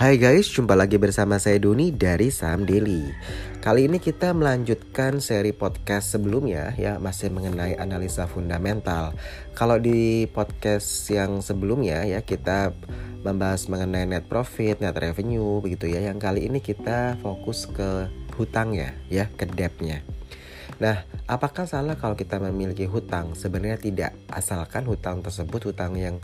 Hai guys, jumpa lagi bersama saya Doni dari Saham Daily. Kali ini kita melanjutkan seri podcast sebelumnya ya, masih mengenai analisa fundamental. Kalau di podcast yang sebelumnya ya, kita membahas mengenai net profit, net revenue begitu ya. Yang kali ini kita fokus ke hutangnya ya, ke debtnya. Nah, apakah salah kalau kita memiliki hutang? Sebenarnya tidak, asalkan hutang tersebut hutang yang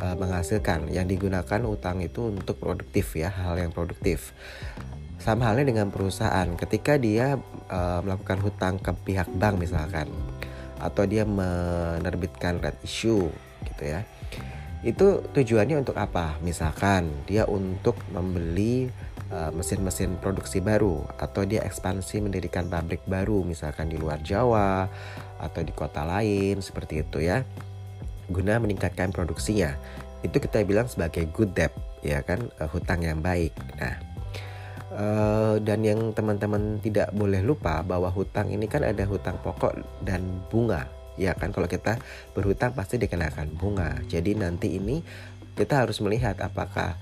uh, menghasilkan, yang digunakan hutang itu untuk produktif ya, hal yang produktif. Sama halnya dengan perusahaan, ketika dia uh, melakukan hutang ke pihak bank misalkan, atau dia menerbitkan red issue gitu ya. Itu tujuannya untuk apa? Misalkan dia untuk membeli mesin-mesin uh, produksi baru atau dia ekspansi mendirikan pabrik baru misalkan di luar Jawa atau di kota lain seperti itu ya guna meningkatkan produksinya. Itu kita bilang sebagai good debt ya kan uh, hutang yang baik. Nah uh, dan yang teman-teman tidak boleh lupa bahwa hutang ini kan ada hutang pokok dan bunga ya kan? Kalau kita berhutang pasti dikenakan bunga. Jadi nanti ini kita harus melihat apakah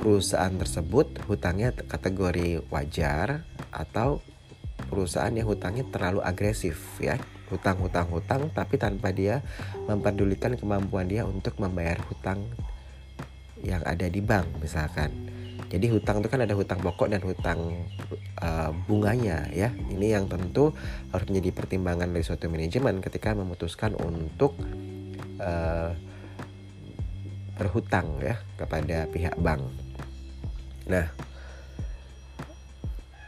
perusahaan tersebut hutangnya kategori wajar atau perusahaan yang hutangnya terlalu agresif ya. Hutang-hutang-hutang tapi tanpa dia memperdulikan kemampuan dia untuk membayar hutang yang ada di bank misalkan. Jadi hutang itu kan ada hutang pokok dan hutang uh, bunganya ya. Ini yang tentu harus menjadi pertimbangan dari suatu manajemen ketika memutuskan untuk uh, berhutang ya kepada pihak bank Nah,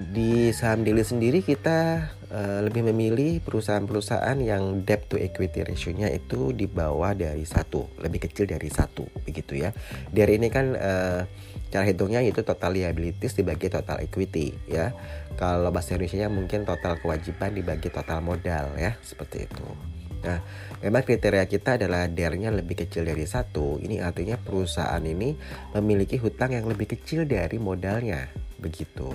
di saham daily sendiri kita uh, lebih memilih perusahaan-perusahaan yang debt to equity ratio-nya itu di bawah dari satu, lebih kecil dari satu, begitu ya. Dari ini kan uh, cara hitungnya itu total liabilities dibagi total equity ya. Kalau bahasa Indonesia mungkin total kewajiban dibagi total modal ya, seperti itu. Nah, memang kriteria kita adalah DER-nya lebih kecil dari satu. Ini artinya perusahaan ini memiliki hutang yang lebih kecil dari modalnya, begitu.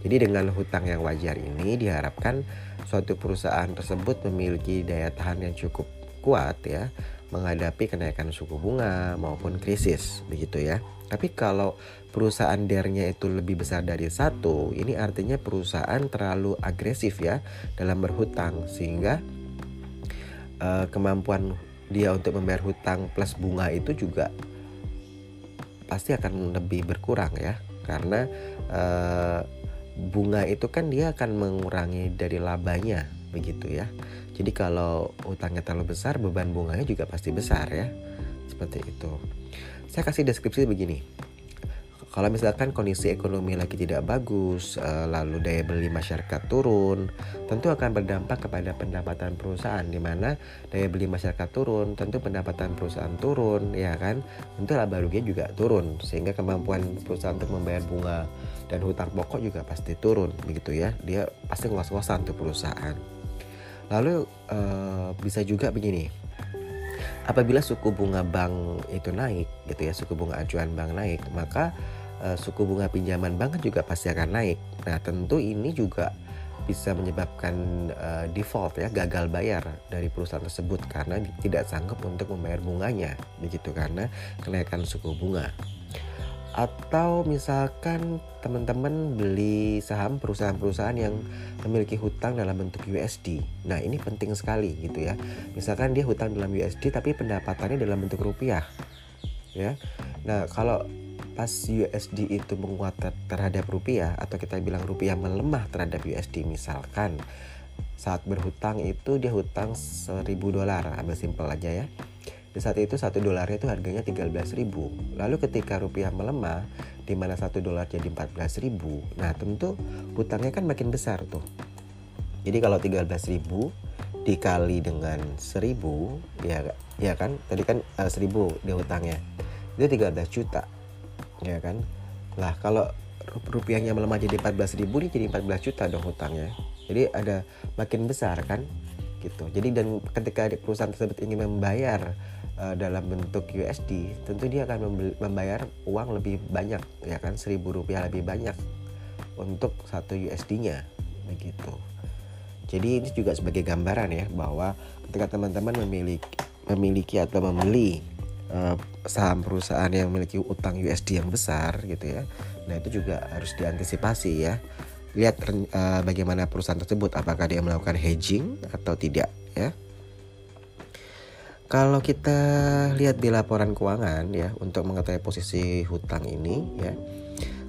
Jadi dengan hutang yang wajar ini diharapkan suatu perusahaan tersebut memiliki daya tahan yang cukup kuat ya menghadapi kenaikan suku bunga maupun krisis begitu ya. Tapi kalau perusahaan DER-nya itu lebih besar dari satu, ini artinya perusahaan terlalu agresif ya dalam berhutang sehingga uh, kemampuan dia untuk membayar hutang plus bunga itu juga pasti akan lebih berkurang ya. Karena uh, bunga itu kan dia akan mengurangi dari labanya begitu ya. Jadi kalau hutangnya terlalu besar beban bunganya juga pasti besar ya. Seperti itu. Saya kasih deskripsi begini kalau misalkan kondisi ekonomi lagi tidak bagus, eh, lalu daya beli masyarakat turun, tentu akan berdampak kepada pendapatan perusahaan di mana daya beli masyarakat turun, tentu pendapatan perusahaan turun, ya kan? Tentu laba ruginya juga turun sehingga kemampuan perusahaan untuk membayar bunga dan hutang pokok juga pasti turun begitu ya. Dia pasti ngos-ngosan untuk perusahaan. Lalu uh, bisa juga begini, apabila suku bunga bank itu naik gitu ya suku bunga acuan bank naik maka uh, suku bunga pinjaman bank kan juga pasti akan naik. Nah, tentu ini juga bisa menyebabkan uh, default ya gagal bayar dari perusahaan tersebut karena tidak sanggup untuk membayar bunganya begitu karena kenaikan suku bunga atau misalkan teman-teman beli saham perusahaan-perusahaan yang memiliki hutang dalam bentuk USD. Nah, ini penting sekali gitu ya. Misalkan dia hutang dalam USD tapi pendapatannya dalam bentuk rupiah. Ya. Nah, kalau pas USD itu menguat terhadap rupiah atau kita bilang rupiah melemah terhadap USD misalkan saat berhutang itu dia hutang 1000 dolar ambil simpel aja ya. Di saat itu satu dolarnya itu harganya 13.000 lalu ketika rupiah melemah di mana satu dolar jadi 14.000 nah tentu hutangnya kan makin besar tuh. Jadi kalau 13.000 dikali dengan 1000 ya ya kan? Tadi kan uh, 1000 dia hutangnya. Itu 13 juta ya kan? Lah kalau rupiahnya melemah jadi 14 ribu nih jadi 14 juta dong hutangnya. Jadi ada makin besar kan? Gitu. Jadi dan ketika perusahaan tersebut ingin membayar uh, dalam bentuk USD tentu dia akan membayar uang lebih banyak ya kan? 1000 rupiah lebih banyak untuk satu USD-nya begitu. Jadi ini juga sebagai gambaran ya bahwa ketika teman-teman memiliki memiliki atau membeli uh, saham perusahaan yang memiliki utang USD yang besar gitu ya. Nah, itu juga harus diantisipasi ya. Lihat uh, bagaimana perusahaan tersebut apakah dia melakukan hedging atau tidak ya. Kalau kita lihat di laporan keuangan ya untuk mengetahui posisi hutang ini ya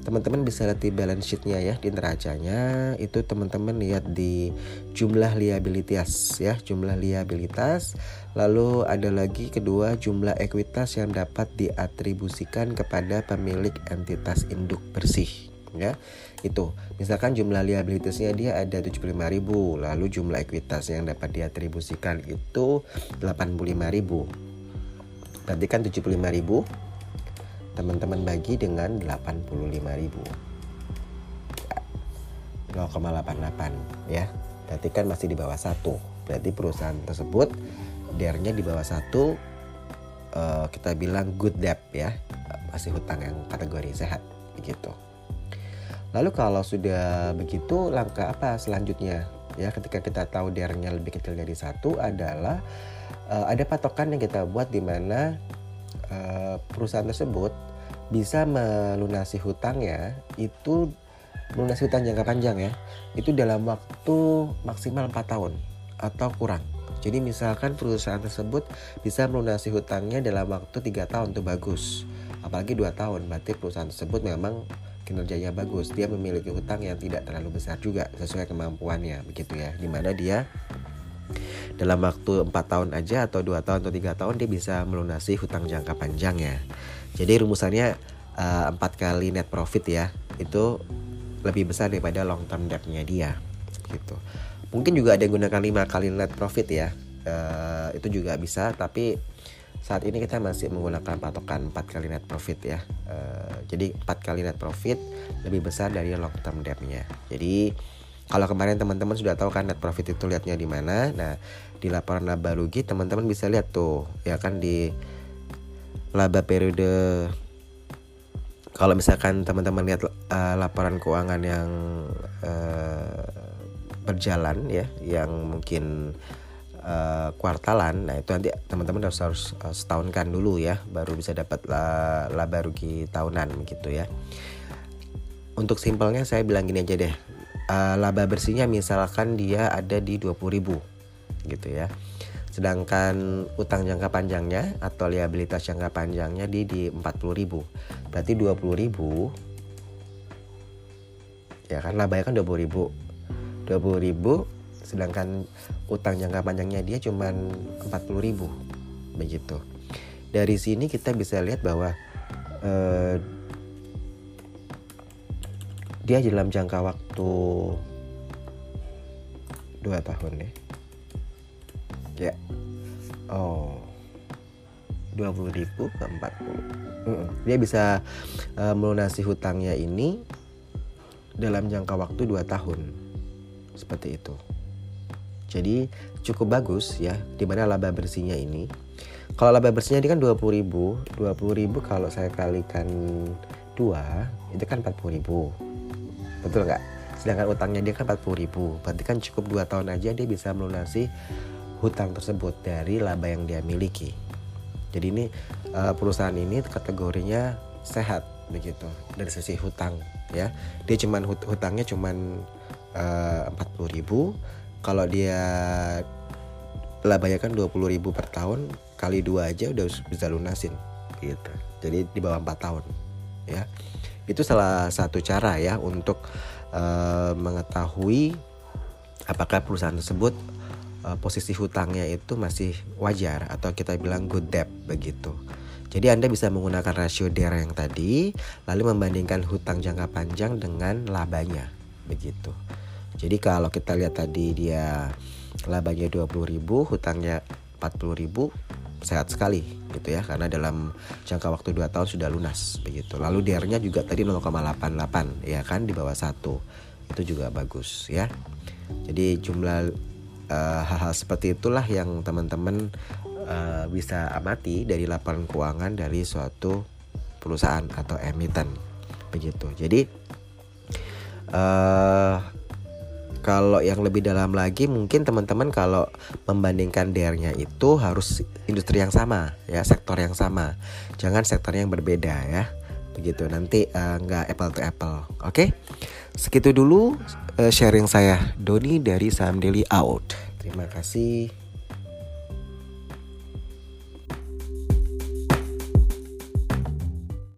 teman-teman bisa lihat di balance sheetnya ya di neracanya. Itu teman-teman lihat di jumlah liabilitas ya jumlah liabilitas. Lalu ada lagi kedua jumlah ekuitas yang dapat diatribusikan kepada pemilik entitas induk bersih ya. Itu misalkan jumlah liabilitasnya dia ada 75.000 lalu jumlah ekuitas yang dapat diatribusikan itu 85.000 berarti kan 75.000 teman-teman bagi dengan 85.000 0,88 ya. Berarti kan masih di bawah satu. Berarti perusahaan tersebut dernya di bawah satu uh, kita bilang good debt ya. Masih hutang yang kategori sehat begitu. Lalu kalau sudah begitu langkah apa selanjutnya? Ya ketika kita tahu dernya lebih kecil dari satu adalah uh, ada patokan yang kita buat di mana uh, perusahaan tersebut bisa melunasi hutangnya itu melunasi hutang jangka panjang ya itu dalam waktu maksimal 4 tahun atau kurang. Jadi misalkan perusahaan tersebut bisa melunasi hutangnya dalam waktu tiga tahun itu bagus apalagi dua tahun berarti perusahaan tersebut memang kinerjanya bagus dia memiliki hutang yang tidak terlalu besar juga sesuai kemampuannya begitu ya. Di mana dia dalam waktu empat tahun aja atau dua tahun atau tiga tahun dia bisa melunasi hutang jangka panjang ya. Jadi rumusannya eh, empat uh, kali net profit ya itu lebih besar daripada long term debtnya dia gitu. Mungkin juga ada yang gunakan lima kali net profit ya uh, itu juga bisa tapi saat ini kita masih menggunakan patokan 4 kali net profit ya. Uh, jadi 4 kali net profit lebih besar dari long term debtnya. Jadi kalau kemarin teman-teman sudah tahu kan net profit itu lihatnya di mana. Nah, di laporan laba rugi teman-teman bisa lihat tuh ya kan di laba periode kalau misalkan teman-teman lihat uh, laporan keuangan yang uh, berjalan ya yang mungkin uh, kuartalan nah itu nanti teman-teman harus harus uh, setahunkan dulu ya baru bisa dapat la, laba rugi tahunan gitu ya untuk simpelnya saya bilang gini aja deh uh, laba bersihnya misalkan dia ada di 20.000 gitu ya. Sedangkan utang jangka panjangnya atau liabilitas jangka panjangnya di di 40.000. Berarti 20.000 ya kan labanya kan 20.000. 20.000 sedangkan utang jangka panjangnya dia cuma 40.000 begitu. Dari sini kita bisa lihat bahwa eh, dia dalam jangka waktu dua tahun ya. Ya. Oh. 20 ribu ke 40 dia bisa uh, melunasi hutangnya ini dalam jangka waktu 2 tahun. Seperti itu. Jadi cukup bagus ya di mana laba bersihnya ini. Kalau laba bersihnya ini kan 20 ribu 20 ribu kalau saya kalikan dua itu kan 40 ribu betul nggak? Sedangkan utangnya dia kan 40 ribu. Berarti kan cukup dua tahun aja dia bisa melunasi hutang tersebut dari laba yang dia miliki. Jadi ini uh, perusahaan ini kategorinya sehat begitu dari sisi hutang ya. Dia cuman hut hutangnya cuman eh, empat puluh ribu. Kalau dia labanya kan dua puluh ribu per tahun kali dua aja udah bisa lunasin gitu. Jadi di bawah empat tahun ya itu salah satu cara ya untuk uh, mengetahui apakah perusahaan tersebut uh, posisi hutangnya itu masih wajar atau kita bilang good debt begitu. Jadi Anda bisa menggunakan rasio DER yang tadi lalu membandingkan hutang jangka panjang dengan labanya begitu. Jadi kalau kita lihat tadi dia labanya 20.000, hutangnya 40.000 sehat sekali gitu ya karena dalam jangka waktu 2 tahun sudah lunas begitu. Lalu DR-nya juga tadi 0,88 ya kan di bawah satu itu juga bagus ya. Jadi jumlah uh, hal-hal seperti itulah yang teman-teman uh, bisa amati dari laporan keuangan dari suatu perusahaan atau emiten begitu. Jadi uh, kalau yang lebih dalam lagi mungkin teman-teman kalau membandingkan DR-nya itu harus industri yang sama ya sektor yang sama. Jangan sektor yang berbeda ya. Begitu. Nanti uh, nggak apple to apple oke? Okay? segitu dulu uh, sharing saya Doni dari Saham Daily out. Terima kasih